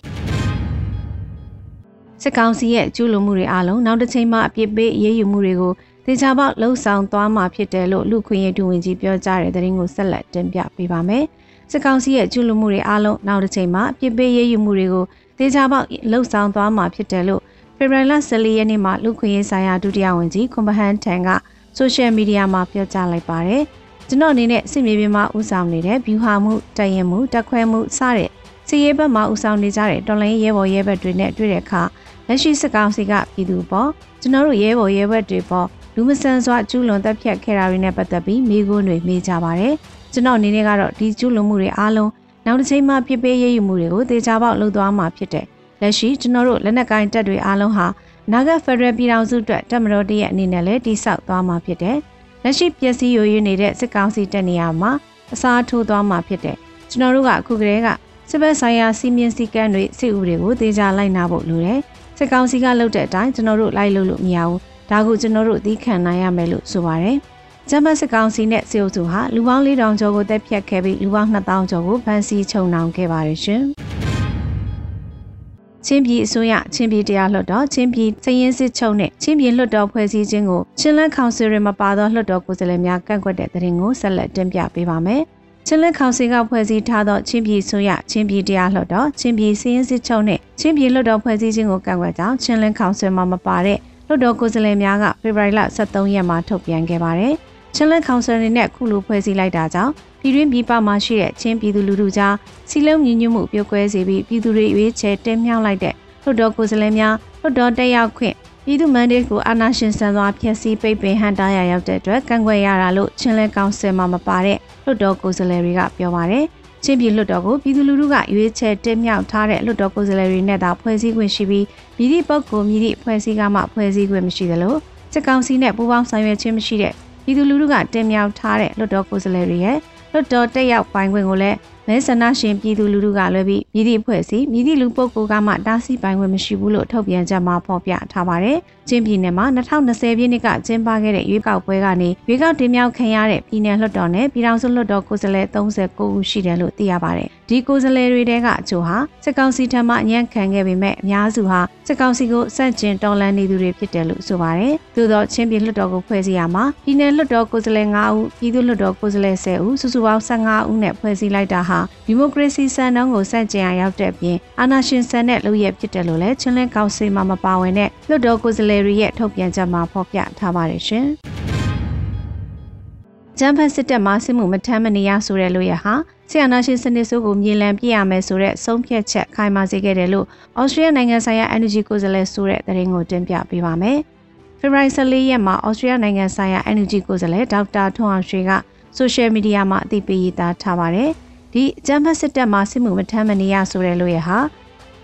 စစ်ကောင်စီရဲ့ကျူးလွန်မှုတွေအလုံးနောက်တစ်ချိန်မှအပြစ်ပေးရေးယူမှုတွေကိုတေချာပေါက်လှုံ့ဆော်သွားမှာဖြစ်တယ်လို့လူခွင့်ရေးဒူဝင်ကြီးပြောကြားတဲ့သတင်းကိုဆက်လက်တင်ပြပေးပါမယ်။စစ်ကောင်စီရဲ့ကျူးလွန်မှုတွေအလုံးနောက်တစ်ချိန်မှအပြစ်ပေးရေးယူမှုတွေကိုတေချာပေါက်လှုပ်ဆောင်သွားမှာဖြစ်တယ်လို့ဖေဖော်ဝါရီလ14ရက်နေ့မှာလူခွင့်ရေးဆိုင်ရာဒုတိယဝန်ကြီးခွန်ဘဟန်ထန်ကဆိုရှယ်မီဒီယာမှာပြောကြားလိုက်ပါတယ်။ကျွန်တော်အနေနဲ့စစ်မြေပြင်မှာဦးဆောင်နေတဲ့ view ဟာမှုတရင်မှုတက်ခွဲမှုစတဲ့စီရေးဘက်မှာဦးဆောင်နေကြတဲ့တော်လိုင်းရဲဘော်ရဲဘက်တွေနဲ့တွေ့တဲ့အခါ လက်ရှိစစ်ကောင်စီကပြည်သူပေါ်ကျွန်တော်တို့ရဲဘော်ရဲဘက်တွေပေါ်လူမဆန်စွာကျူးလွန်တပ်ဖြတ်ခဲ့တာတွေနဲ့ပတ်သက်ပြီးမိခိုးတွေမေးကြပါတယ်။ကျွန်တော်အနေနဲ့ကတော့ဒီကျူးလွန်မှုတွေအားလုံးနောက်တစ်ချိန်မှပြစ်ပေးရေးယူမှုတွေကိုတေချာပေါက်လုပ်သွားမှာဖြစ်တယ်။လက်ရှိကျွန်တော်တို့လက်နက်ကိုင်တပ်တွေအားလုံးဟာနာဂတ်ဖက်ဒရယ်ပြည်ထောင်စုအတွက်တပ်မတော်တရဲ့အနေနဲ့လည်းတိစောက်သွားမှာဖြစ်တယ်။လက်ရှိပျက်စီးယိုယွင်းနေတဲ့စစ်ကောင်စီတပ်နေရာမှာအစားထိုးသွားမှာဖြစ်တယ်။ကျွန်တော်တို့ကအခုကတည်းကစစ်ဘက်ဆိုင်ရာစီမင်းစည်းကမ်းတွေစစ်ဥပဒေကိုတေချာလိုက်နာဖို့လိုတယ်။ စစ်ကောင်စီကလုပ်တဲ့အတိုင်းကျွန်တော်တို့လိုက်လို့လို့မရဘူး။ဒါကိုကျွန်တော်တို့သီးခံနိုင်ရမယ်လို့ဆိုပါတယ်။ဂျမတ်စစ်ကောင်စီနဲ့စေအုပ်စုဟာလူပေါင်း4000ကျော်ကိုတပ်ဖြတ်ခဲ့ပြီးလူပေါင်း2000ကျော်ကိုဖမ်းဆီးချုပ်နှောင်ခဲ့ပါတယ်ရှင်။ချင်းပြည်အစိုးရချင်းပြည်တရားလွှတ်တော်ချင်းပြည်စည်ရင်စစ်ချုပ်နဲ့ချင်းပြည်လွှတ်တော်ဖွဲ့စည်းခြင်းကိုချင်းလန်းကောင်စီရမပါသောလွှတ်တော်ကိုယ်စားလှယ်များကန့်ကွက်တဲ့တဲ့ရင်ကိုဆက်လက်တင်ပြပေးပါမယ်။ ချင်းလန်းကောင်စီကဖွဲ့စည်းထားသောချင်းပြည်ဆိုရချင်းပြည်တရားလွှတ်တော်ချင်းပြည်စည်ရင်စစ်ချုပ်နဲ့ချင်းပြည်လွှတ်တော်ဖွဲ့စည်းခြင်းကိုကန့်ကွက်ကြောင်းချင်းလန်းကောင်စီမှာမပါတဲ့လွှတ်တော်ကိုယ်စားလှယ်များကဖေဖော်ဝါရီလ23ရက်မှာထုတ်ပြန်ခဲ့ပါတယ်။ချင်းလက်ကောင်ဆယ်နဲ့ခုလိုဖွဲ့စည်းလိုက်တာကြောင့်ပြည်တွင်းပြည်ပမှာရှိတဲ့ချင်းပြည်သူလူထုကြားစီလုံးညီညွတ်မှုပြုတ်ကွဲစေပြီးပြည်သူတွေရွေးချယ်တင်မြှောက်လိုက်တဲ့လွှတ်တော်ကိုယ်စားလှယ်များလွှတ်တော်တက်ရောက်ခွင့် ပြည်သူမန်ဒေ့ကိုအာဏာရှင်ဆန်စွာဖျက်ဆီးပိတ်ပင်ဟန်တားရရောက်တဲ့အတွက်ကန့်ကွက်ရတာလို့ချင်းလက်ကောင်ဆယ်မှာမပါတဲ့လွှတ်တော်ကိုယ်စားလှယ်တွေကပြောပါတယ်ချင်းပြည်လွှတ်တော်ကိုပြည်သူလူထုကရွေးချယ်တင်မြှောက်ထားတဲ့လွှတ်တော်ကိုယ်စားလှယ်တွေနဲ့သာဖွဲ့စည်းခွင့်ရှိပြီးမြည်သည့်ပုဂ္ဂိုလ်မြည်သည့်ဖွဲ့စည်းကမှဖွဲ့စည်းခွင့်မရှိသလိုစစ်ကောင်စီနဲ့ပူးပေါင်းဆောင်ရွက်ခြင်းမရှိတဲ့ပြည်သူလူထုကတင်မြှောက်ထားတဲ့လွှတ်တော်ကိုယ်စားလှယ်တွေရဲ့လွှတ်တော်တက်ရောက်ပိုင်ခွင့်ကိုလည်း မဲဆန္ဒရှင်ပြည်သူလူထုကလွှဲပြီးမြည်သည့်အဖွဲ့အစည်းမြည်သည့်လူပုဂ္ဂိုလ်ကမှတားဆီးပိုင်ခွင့်မရှိဘူးလို့ထုတ်ပြန်ချက်မှာဖော်ပြထားပါတယ်။ ချင်းပြည်နယ်မှာ2020ပြည့်နှစ်ကကျင်းပခဲ့တဲ့ရွေးကောက်ပွဲကနေရွေးကောက်တင်မြှောက်ခံရတဲ့ပြည်နယ်လွှတ်တော်နဲ့ပြည်ထောင်စုလွှတ်တော်ကိုယ်စားလှယ်39ဦးရှိတယ်လို့သိရပါတယ်။ဒီကိုယ်စားလှယ်တွေတဲကအချို့ဟာစစ်ကောင်စီထံမှအညံ့ခံခဲ့ပေမဲ့အများစုဟာစစ်ကောင်စီကိုစန့်ကျင်တော်လှန်နေသူတွေဖြစ်တယ်လို့ဆိုပါတယ်။သို့သောချင်းပြည်လွှတ်တော်ကိုဖွဲ့စည်းရမှာပြည်နယ်လွှတ်တော်ကိုယ်စားလှယ်9ဦးပြည်သူ့လွှတ်တော်ကိုယ်စားလှယ်10ဦးစုစုပေါင်း15ဦးနဲ့ဖွဲ့စည်းလိုက်တာဟာဒီမိုကရေစီစံနှုန်းကိုစန့်ကျင်အောင်ရောက်တဲ့ပြင်အာဏာရှင်ဆန်တဲ့လုပ်ရဖြစ်တယ်လို့လည်းချင်းလင်းကောင်စီမှာမပါဝင်တဲ့လွှတ်တော်ကိုယ်စားလှယ်တွေရဲ့ထုတ်ပြန်ချက်မှာဖော်ပြထားပါတယ်ရှင်။ဂျမ်ဖတ်စစ်တပ်မှစစ်မှုမထမ်းမနေရဆိုတဲ့လို့ရဟာဆီယနာရှင်စနစ်ဆိုးကိုမြေလံပြရမယ်ဆိုတဲ့ဆုံးဖြတ်ချက်ခိုင်မာစေခဲ့တယ်လို့ဩစတြေးလျနိုင်ငံဆိုင်ရာ Energy ကိုယ်စားလှယ်ဆိုတဲ့သတင်းကိုတင်ပြပေးပါမယ်။ဖေဖော်ဝါရီ14ရက်မှာဩစတြေးလျနိုင်ငံဆိုင်ရာ Energy ကိုယ်စားလှယ်ဒေါက်တာထွန်းအောင်ရွှေကဆိုရှယ်မီဒီယာမှာအသိပေးရေးသားထားပါတယ်။ဒီဂျမ်ဖတ်စစ်တပ်မှစစ်မှုမထမ်းမနေရဆိုတဲ့လို့ရဟာ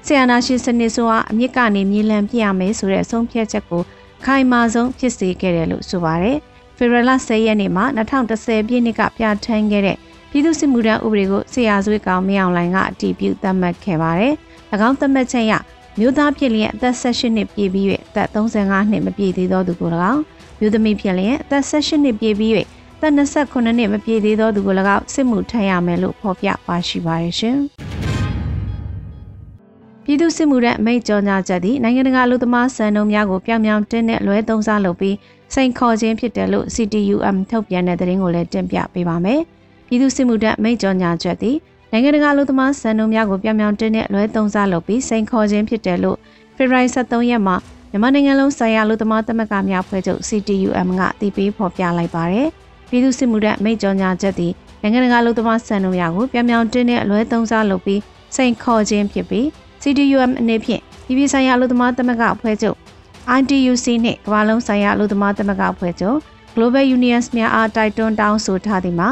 ဆီယနာရှင်စနစ်ဆိုအားအမြင့်ကနေမြေလံပြရမယ်ဆိုတဲ့အဆုံးဖြတ်ချက်ကိုခိုင်မာဆုံးဖြစ်စေခဲ့တယ်လို့ဆိုပါတယ်။ဖေဖော်ဝါရီ10ရက်နေ့မှာ2010ပြည့်နှစ်ကပြဋ္ဌာန်းခဲ့တဲ့ပြည်သူ့စစ်မှုထမ်းဥပဒေကိုဆရာဆွေးကောင်မင်းအောင်လှိုင်ကအတည်ပြုသတ်မှတ်ခဲ့ပါတယ်။၎င်းသတ်မှတ်ချက်အရမြို့သားဖြစ်လျက်အသက်18နှစ်ပြည့်ပြီး၍အသက်35နှစ်မပြည့်သေးသောသူကို၎င်းမျိုးသမီးဖြစ်လျင်အသက်16နှစ်ပြည့်ပြီး၍သက်29နှစ်မပြည့်သေးသောသူကို၎င်းစစ်မှုထမ်းရမယ်လို့ဖော်ပြပါရှိပါတယ်ရှင်။ ပြည်သူစစ်မှုရဲ့အမိန့်ကြော်ညာချက်သည်နိုင်ငံတကာအလို့သမားစံနှုန်းများကိုပြောင်ပြောင်တင်းနဲ့လွဲသုံးစားလုပ်ပြီးစိန်ခေါ်ခြင်းဖြစ်တယ်လို့ CTUM ထုတ်ပြန်တဲ့သတင်းကိုလည်းတင်ပြပေးပါမယ်။ပြည်သူစစ်မှုရဲ့အမိန့်ကြော်ညာချက်သည်နိုင်ငံတကာအလို့သမားစံနှုန်းများကိုပြောင်ပြောင်တင်းနဲ့လွဲသုံးစားလုပ်ပြီးစိန်ခေါ်ခြင်းဖြစ်တယ်လို့ဖေဖော်ဝါရီ23ရက်မှာမြန်မာနိုင်ငံလုံးဆိုင်ရာလူသမားသမဂ္ဂများဖွဲ့ချုပ် CTUM ကတည်ပြီးဖော်ပြလိုက်ပါတယ်။ပြည်သူစစ်မှုရဲ့အမိန့်ကြော်ညာချက်သည်နိုင်ငံတကာလူသမားစံနှုန်းများကိုပြောင်ပြောင်တင်းနဲ့လွဲသုံးစားလုပ်ပြီးစိန်ခေါ်ခြင်းဖြစ်ပြီး CDUM အနေဖြင့်ပြည်ပြည်ဆိုင်ရာအလို့သမားသမဂ္ဂအဖွဲ့ချုပ် ITUC နှင့်ကမ္ဘာလုံးဆိုင်ရာအလို့သမားသမဂ္ဂအဖွဲ့ချုပ် Global Unions များအားတိုက်တွန်းတောင်းဆိုထားသည်မှာ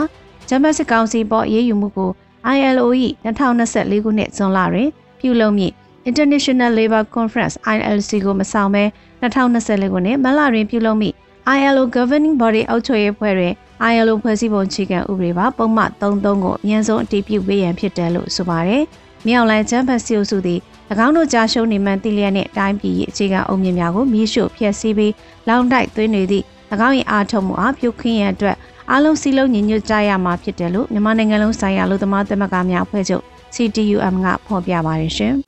ဂျမတ်စစ်ကောင်စီပေါ်ရေးယူမှုကို ILO ၏2024ခုနှစ်ဇွန်လတွင်ပြုလုပ်မည့် International Labour Conference ILC ကိုမဆောင်ဘဲ2024ခုနှစ်မလတွင်ပြုလုပ်မည့် ILO Governing Body အုပ်ချုပ်ရေးဖွဲ့တွင် ILO ဖွဲ့စည်းပုံအခြေခံဥပဒေပါပုံမှန်33ကိုအမြင့်ဆုံးအတည်ပြုပေးရန်ဖြစ်တယ်လို့ဆိုပါတယ်။ မြောက်လိုင်းချမ်းဖတ်စီအုပ်စုသည်၎င်းတို့ကြာရှုံးနေမှန်တိလျက်နှင့်တိုင်းပြည်၏အခြေခံအုံမြင့်များကိုမြေရှို့ဖျက်ဆီးပြီးလောင်တိုက်သွင်းနေသည့်၎င်း၏အားထုတ်မှုအားပြုခင်းရန်အတွက်အလုံးစည်းလုံးညီညွတ်ကြရမှာဖြစ်တယ်လို့မြန်မာနိုင်ငံလုံးဆိုင်ရာလူသမားသမဂ္ဂများအဖွဲ့ချုပ် CTUM ကဖော်ပြပါတယ်ရှင်။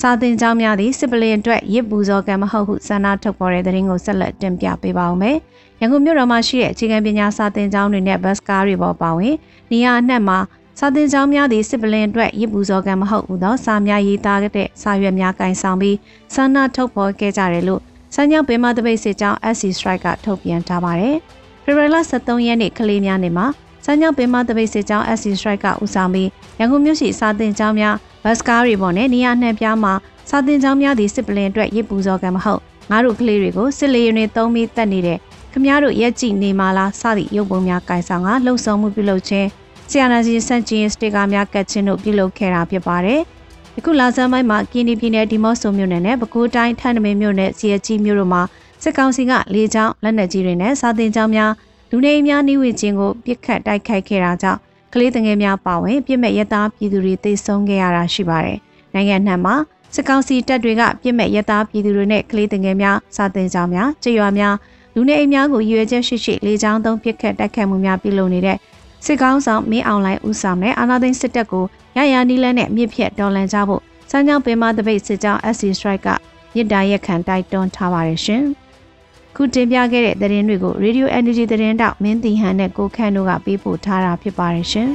စာသင်ကျောင်းများသည့်စစ်ပလင်အတွက်ရစ်ပူဇော်ကံမဟုတ်ဟုဆန္ဒထုတ်ပေါ်တဲ့သတင်းကိုဆက်လက်တင်ပြပေးပါောင်းမယ်။ရန်ကုန်မြို့တော်မှာရှိတဲ့အခြေခံပညာစာသင်ကျောင်းတွေနဲ့ဘတ်စကားတွေပေါ်ပါဝင်နေရာအနှံ့မှာ စာသင်ကျောင်းများသည်စစ်ပလင်အတွက်ရစ်ပူဇော်ကံမဟုတ်ဘူးသောစာများရေးသားတဲ့စာရွက်များကင်ဆောင်ပြီးဆန္ဒထုတ်ဖော်ခဲ့ကြတယ်လို့စမ်းကြောင်းပင်မတပိတ်စစ်ကြောင်း SC Strike ကထုတ်ပြန်ထားပါတယ်။ဖေဖော်ဝါရီလ23ရက်နေ့ကလေးများနေ့မှာစမ်းကြောင်းပင်မတပိတ်စစ်ကြောင်း SC Strike ကဦးဆောင်ပြီးရန်ကုန်မြို့ရှိစာသင်ကျောင်းများဘတ်စကားတွေပေါ်နဲ့နေရာနှံ့ပြားမှာစာသင်ကျောင်းများသည်စစ်ပလင်အတွက်ရစ်ပူဇော်ကံမဟုတ်ငါတို့ကလေးတွေကိုစစ်လေယာဉ်တွေသုံးပြီးတက်နေတဲ့ခမားတို့ရက်ကြည့်နေမှလားစသည့်ရုပ်ပုံများကင်ဆောင်ကလှုံ့ဆော်မှုပြုလုပ်ခြင်း ဆီယနာဂျီစန့်ကျင်စတေကာများကတ်ချင်းတို့ပြုလုပ်ခဲ့တာဖြစ်ပါတယ်။အခုလာဆန်းပိုင်းမှာကင်းဒီပြည်နယ်ဒီမော့ဆိုမြို့နယ်နဲ့ပဲခူးတိုင်းထန်းနမင်းမြို့နယ်စီရကြီးမြို့တို့မှာစစ်ကောင်စီကလေကြောင်းလက်နက်ကြီးတွေနဲ့စာတင်ကြောင်းများလူနေအိမ်များနှိဝေခြင်းကိုပြစ်ခတ်တိုက်ခိုက်ခဲ့တာကြောင့်ကလေးတငယ်များပါဝင်ပြစ်မဲ့ရသားပြည်သူတွေသိဆုံးခဲ့ရတာရှိပါတယ်။နိုင်ငံနှံမှာစစ်ကောင်စီတပ်တွေကပြစ်မဲ့ရသားပြည်သူတွေနဲ့ကလေးတငယ်များစာတင်ကြောင်းများကြေးရွာများလူနေအိမ်များကိုရွေချက်ရှိရှိလေကြောင်းသုံးပြစ်ခတ်တိုက်ခိုက်မှုများပြုလုပ်နေတဲ့ စစ်ကောင်းဆောင်မင်းအောင်လှိုင်ဦးဆောင်တဲ့အာဏာသိမ်းစစ်တပ်ကိုရရနီးလန်းနဲ့မြစ်ဖြတ်တော်လှန်ကြဖို့စမ်းကြောင်းပင်မတပိတ်စစ်ကြောင်း SC Strike ကမြစ်တာရက်ခံတိုက်တွန်းထားပါတယ်ရှင်။ခုတင်ပြခဲ့တဲ့သတင်းတွေကို Radio Energy သတင်းတောက်မင်းတီဟန်နဲ့ကိုခန့်တို့ကပေးပို့ထားတာဖြစ်ပါတယ်ရှင်။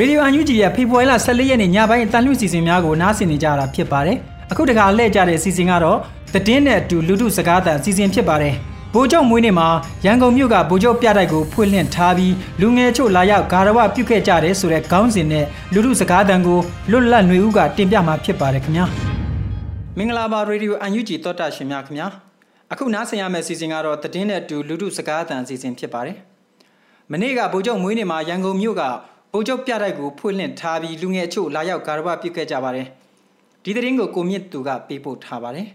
Radio UNG ရဲ့ဖေဖော်ဝါရီလ14ရက်နေ့ညပိုင်းအတန်လွှင့်စီစဉ်များကိုနားဆင်နေကြတာဖြစ်ပါတယ်။အခုတခါလှည့်ကြတဲ့အစီအစဉ်ကတော့သတင်းနဲ့အတူလူထုစကားသံအစီအစဉ်ဖြစ်ပါတယ်။ ဗိုလ်ချုပ်မွေးနေ့မှာရန်ကုန်မြို့ကဗိုလ်ချုပ်ပြတိုက်ကိုဖွင့်လှစ်ထားပြီးလူငယ်ချို့လာရောက်ဂါရဝပြုခဲ့ကြတယ်ဆိုတဲ့ခေါင်းစဉ်နဲ့လူမှုစကားသံကိုလွတ်လပ်ຫນွေဦးကတင်ပြမှာဖြစ်ပါတယ်ခင်ဗျာမင်္ဂလာပါရေဒီယိုအန်ယူဂျီသောတာရှင်များခင်ဗျာအခုနားဆင်ရမယ့်စီစဉ်ကတော့တည်င်းတဲ့တူလူမှုစကားသံစီစဉ်ဖြစ်ပါတယ်မနေ့ကဗိုလ်ချုပ်မွေးနေ့မှာရန်ကုန်မြို့ကဗိုလ်ချုပ်ပြတိုက်ကိုဖွင့်လှစ်ထားပြီးလူငယ်ချို့လာရောက်ဂါရဝပြုခဲ့ကြပါတယ်ဒီသတင်းကိုကိုမြင့်သူကပေးပို့ထားပါတယ်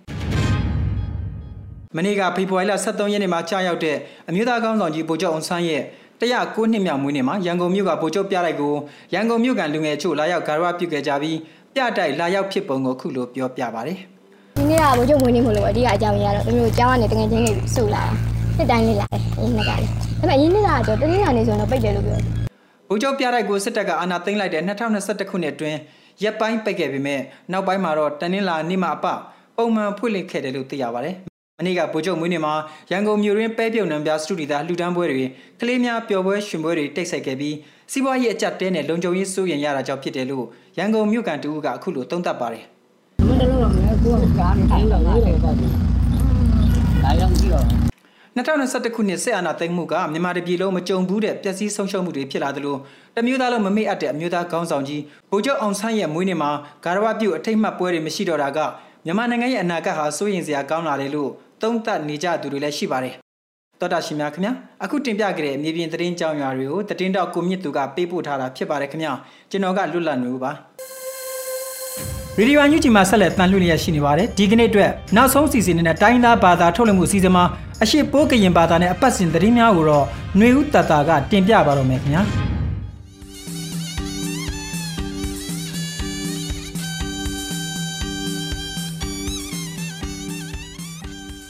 မနေ့ကဖေဖော်ဝါရီလ23ရက်နေ့မှာကြာရောက်တဲ့အမျိုးသားကောင်းဆောင်ကြီးဗိုလ်ချုပ်အောင်ဆန်းရဲ့109နှစ်မြောက်မွေးနေ့မှာရန်ကုန်မြို့ကဗိုလ်ချုပ်ပြတိုက်ကိုရန်ကုန်မြို့ကလူငယ်ချို့လာရောက်ဂါရဝပြုခဲ့ကြပြီးပြတိုက်လာရောက်ဖြစ်ပုံကိုခုလိုပြောပြပါဗျ။ဒီနေ့ကဗိုလ်ချုပ်မွေးနေ့မို့လို့အဓိကအကြောင်းရတော့တို့မျိုးကျောင်းကနေတငယ်ချင်းတွေစုလာတာ။နှစ်တိုင်းလေးလာတယ်အရင်ကလည်း။ဒါပေမဲ့အရင်နေ့ကတော့တနင်္လာနေ့ဆိုတော့ပိတ်တယ်လို့ပြောတယ်။ဗိုလ်ချုပ်ပြတိုက်ကိုစစ်တပ်ကအာဏာသိမ်းလိုက်တဲ့2021ခုနှစ်အတွင်းရက်ပိုင်းပိတ်ခဲ့ပေမဲ့နောက်ပိုင်းမှာတော့တနင်္လာနေ့မှာအပပုံမှန်ဖွင့်လှစ်ခဲ့တယ်လို့သိရပါတယ်။ မနေ့ကဗိုလ်ချုပ်မွေးနေ့မှာရန်ကုန်မြို့ရင်းပဲပြုံနံပြစတူဒီတာလှူဒန်းပွဲတွေကလေးများပျော်ပွဲရှင်ပွဲတွေတိတ်ဆက်ခဲ့ပြီးစီးပွားရေးအကျပ်တဲနဲ့လုံခြုံရေးစိုးရိမ်ရတာကြောင့်ဖြစ်တယ်လို့ရန်ကုန်မြို့ကန်တူကအခုလိုသုံးသပ်ပါတယ်။မန္တလေးကလည်းကိုယ်ကကြားနေတိုင်းတော့ရေးတယ်ပေါ့။ဒါကြောင့်ကြည့်တော့2021ခုနှစ်ဆက်အာဏာသိမ်းမှုကမြန်မာတပြည်လုံးမကြုံဘူးတဲ့ပျက်စီးဆုံးရှုံးမှုတွေဖြစ်လာသလိုတမျိုးသားလုံးမမေ့အပ်တဲ့အမျိုးသားခေါင်းဆောင်ကြီးဗိုလ်ချုပ်အောင်ဆန်းရဲ့မွေးနေ့မှာဂါရဝပြုအထိတ်မှတ်ပွဲတွေမရှိတော့တာက မြန်မာနိုင်ငံရဲ့အနာဂတ်ဟာစိုးရိမ်စရာကောင်းလာတယ်လို့သုံးသပ်နေကြသူတွေလည်းရှိပါတယ်။တော်တာရှင်များခင်ဗျာအခုတင်ပြခဲ့တဲ့မြေပြင်သတင်းကြောင်းရာတွေကိုသတင်းတောက်ကိုမြင့်သူကပေးပို့ထားတာဖြစ်ပါတယ်ခင်ဗျာကျွန်တော်ကလွတ်လပ်နေဦးပါ။ရေဒီယိုအန်ယူဂျီမှာဆက်လက်တန်လှည့်လျက်ရှိနေပါတယ်ဒီကနေ့အတွက်နောက်ဆုံးစီစဉ်နေတဲ့တိုင်းသားဘာသာထုတ်လွှင့်မှုစီစဉ်မှာအရှိပိုးကရင်ဘာသာနဲ့အပတ်စဉ်သတင်းများကိုတော့ຫນွေဦးတတာကတင်ပြပါတော့မယ်ခင်ဗျာ။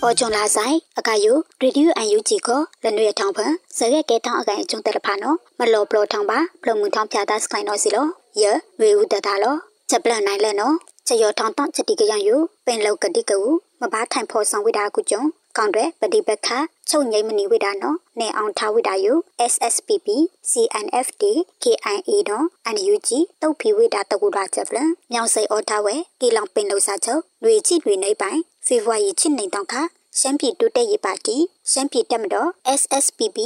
အော်ဂျွန်လာဆိုင်အခါယိုရေဒီယိုအန်ယူဂျီကိုလနွေထောင်ဖန်ဇရက်ကေထောင်အကန်အကျုံတက်လဖာနော်မလော်ပလော်ထောင်ပါပလုံမှုထောင်ဖြာတာစကိုင်းနော်စီလောယဝေဦးတတာလောချက်ပလန်နိုင်လဲနော်ချက်ရောထောင်တောင့်ချက်တီကရယူပင်လောက်ကတိကူမဘာထိုင်ဖို့ဆောင်ဝိတာကုကျုံကောင်တွေပฏิပက္ခချုပ်ငိမ့်မနီဝိတာနော်နေအောင်ထားဝိတာယူ SSPP CNFD KIA တော့ NUG တုတ်ဖီဝိတာတကူတာချက်ဖလမြောင်စိတ်အော်ထားဝဲကီလောင်ပင်လို့စာချုပ်ຫນွေကြည့်တွေနေပိုင် ဖေဖော်ဝါရီချစ်နေတောင်ခါရှမ်းပြည်တိုးတက်ရေးပါတီရှမ်းပြည်တက်မတော် SSPP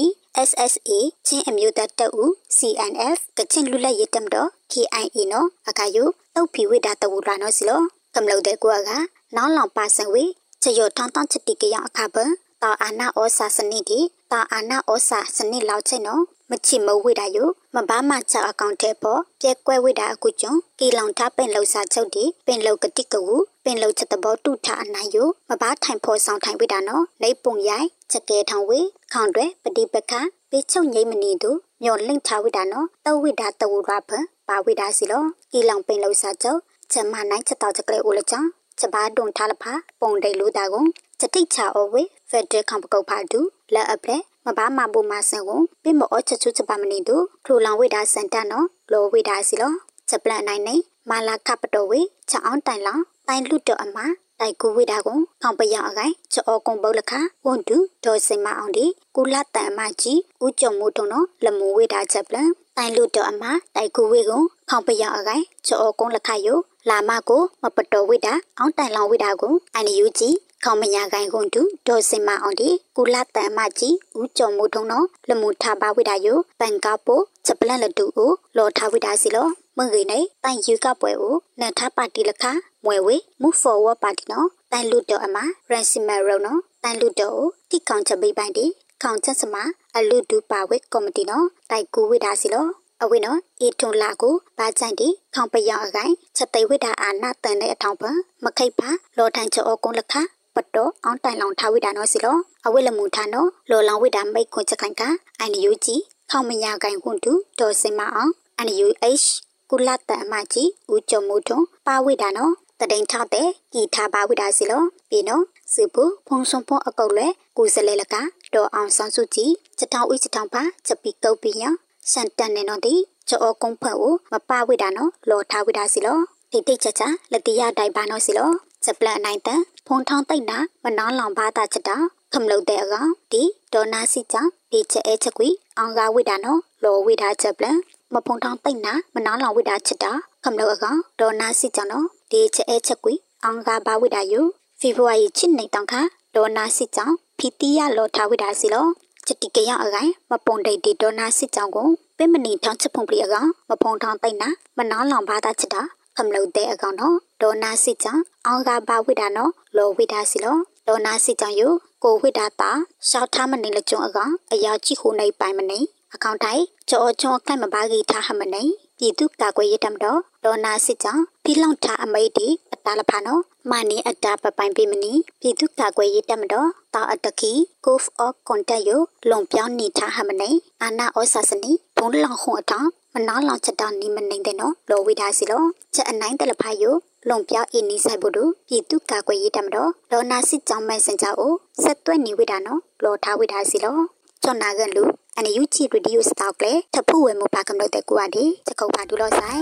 SSA ချင်းအမျိုးသားတပ်ဦး CNF ကချင်လူလက်ရေးတက်မတော် KIA နော်အခါယုတုတ်ဖီဝိတာတကူတာနော်စီလောကမ္လုတ်တဲ့ကွာကနောင်းလောင်ပါဆန်ဝေချရထောင်းတောင်းချတိကရအခါပတာအာနာဩစာစနစ်ဒီတာအာနာဩစာစနစ်လောက်ချက်နော် မချစ်မဝိတာယမဘာမချအကောင့်ထဲပေါ်ပြက်ကွဲဝိတာအကူကျွန်းကီလောင်ထားပင်လောက်စာချုပ်ဒီပင်လောက်ကတိကဝပင်လောက်ချက်တဘောတုထအနိုင်ယမဘာထိုင်ဖို့ဆောင်ထိုင်ဝိတာနော်နေပုံရိုင်ချက်ကဲထောင်ဝေခေါန်တွေပတိပခပေချုပ်ငိမ့်မနေသူမျော်လင့်ထားဝိတာနော်တဝိတာတဝရဖပါဝိတာစီလောကီလောင်ပင်လောက်စာချုပ်ချက်မနိုင်ချက်တော့ချက်ကလေးဦးလချောင်းချက်ပါဒုံထားလဖပုံတိတ်လို့တာကုန်စတိတ်ချအဝေဖက်ဒရယ်ခံပကုတ်ဖာတူလက်အပလက် မဘာမဘူမဆန်ကိုပြမောချက်ချူချက်ပါမနေတူခလိုလောင်ဝိဒါစန်တနော်လောဝိဒါစီလောချက်ပလန်နိုင်နေမာလာကပတော်ဝေချောင်းတိုင်လောင်တိုင်လူတော်အမတိုင်ကူဝိဒါကိုခေါင်ပယောင်အကိုင်ချောကုံပုတ်လခဝန်တူဒေါ်စင်မအောင်ဒီကုလတန်အမကြီးဦးကြုံမှုတုံနော်လမူဝိဒါချက်ပလန်တိုင်လူတော်အမတိုင်ကူဝေကိုခေါင်ပယောင်အကိုင်ချောကုံလခယိုလာမကိုမပတော်ဝိဒါအောင်တိုင်လောင်ဝိဒါကိုအန်ယူကြီး ခေါမညာကိုင်ကွန်တူဒေါ်စင်မအောင်ဒီကုလတန်မကြီးဦးကျော်မိုးထုံနော်လမှုထပါဝိဒါယိုပန်ကာပိုချက်ပလန်လတူကိုလော်ထားဝိဒါစီလောမငွေနေတိုင်ယူကပွဲကိုနန်ထပါတီလခမွဲဝေ move forward ပါတီနော်တိုင်လူတော်အမ ransimer ရောနော်တိုင်လူတော်တိကောင်ချက်ပိပိုင်ဒီခေါင်ချက်စမအလူဒူပါဝဲကော်မတီနော်တိုင်ကူဝိဒါစီလောအဝိနော်အေထုံလာကိုဘာကြိုင်တီခေါင်ပယောင်အကိုင်ချက်သိဝိဒါအာနာတန်တဲ့အထောင်ပမခိတ်ပါလောထိုင်ချောကုန်းလခ ပတောအောင်တိုင်လောင်ထားဝိဒါနော်စီလောအဝိလမှုထာနော်လောလောင်ဝိဒါမိတ်ခွန်ချက်ခိုင်ကအန်ယူကြီးခေါမညာကိုင်ခွန်တူဒေါ်စင်မအောင်အန်ယူဟကုလတအမကြီးဦးကျော်မိုးထွန်းပါဝိဒါနော်တတိန်ထောက်တဲ့ကီထားပါဝိဒါစီလောပြီးနော်စုပုဖုံဆုံဖုံအကုတ်လဲကုစလဲလကဒေါ်အောင်ဆောင်စုကြည်ချက်ထောင်ဦးချက်ထောင်ပါချက်ပြီးကုတ်ပြီးရစန်တန်နေနော်ဒီချောကုန်းဖတ်ကိုမပါဝိဒါနော်လော်ထားဝိဒါစီလောတိတ်တိတ်ချာချာလက်တရတိုင်ပါနော်စီလော စပလန်နိုင်တဲ့ဖုံထောင်းတိတ်နာမနောင်းလောင်ပါတာချက်တာခမလုတ်တဲ့အကောင်ဒီဒေါ်နာစီချောင်းဒီချက်အဲချက်ကွီအောင်ကားဝိဒါနော်လော်ဝိဒါချက်ပလန်မဖုံထောင်းတိတ်နာမနောင်းလောင်ဝိဒါချက်တာခမလုတ်အကောင်ဒေါ်နာစီချောင်းနော်ဒီချက်အဲချက်ကွီအောင်ကားပါဝိဒါယုဖေဖော်ဝါရီချစ်နေတောင်ခါဒေါ်နာစီချောင်းဖီတီယာလော်ထားဝိဒါစီလောချက်တိကရအကိုင်မပုံတိတ်ဒီဒေါ်နာစီချောင်းကိုပင်မနီထောင်းချက်ဖုံပလီအကောင်မဖုံထောင်းတိတ်နာမနောင်းလောင်ပါတာချက်တာခမလုတ်တဲ့အကောင်နော် ဒေါနာစီချံအောင်ကဘာဝိဒါနော်လောဝိဒါစီလောဒေါနာစီချံယကိုဝိဒါတာရှောက်ထားမနေလကြုံအကောင်အရာကြည့်ခုနေပိုင်မနေအကောင်တိုင်းကြောချောကလိုက်မပါကြီးထားဟမနေပြည်သူကာကွယ်ရေးတမတော်ဒေါနာစီချံဖိလောင်ထားအမိတ်ဒီအတားလဖာနော်မနီအတာပပိုင်ပိမနီပြည်သူကာကွယ်ရေးတမတော်တာအတကီ Cove of Contact ယလုံပြောင်းနေထားဟမနေအာနာဩစာစနီဘုံလောင်ခုံအထောင်မနာလောင်ချက်တောင်နီမနေတဲ့နော်လောဝိဒါစီလောချက်အနိုင်တလဖာယို လုံပြောင်းအင်းနီဆိုင်ဖို့တို့ပြည်သူကာကွယ်ရေးတမတော်လောနာစစ်ကြောင်းမိုင်စင်ကြောအိုဆက်သွဲ့နေဝိဒါနော်လောထားဝိဒါစီလောချွန်နာကန်လူအန်ယူချီရေဒီယိုစတောက်ကလေထဖူဝဲမပါကမလို့တဲ့ကွာဒီချက်ခုတ်ပါဒူလို့ဆိုင်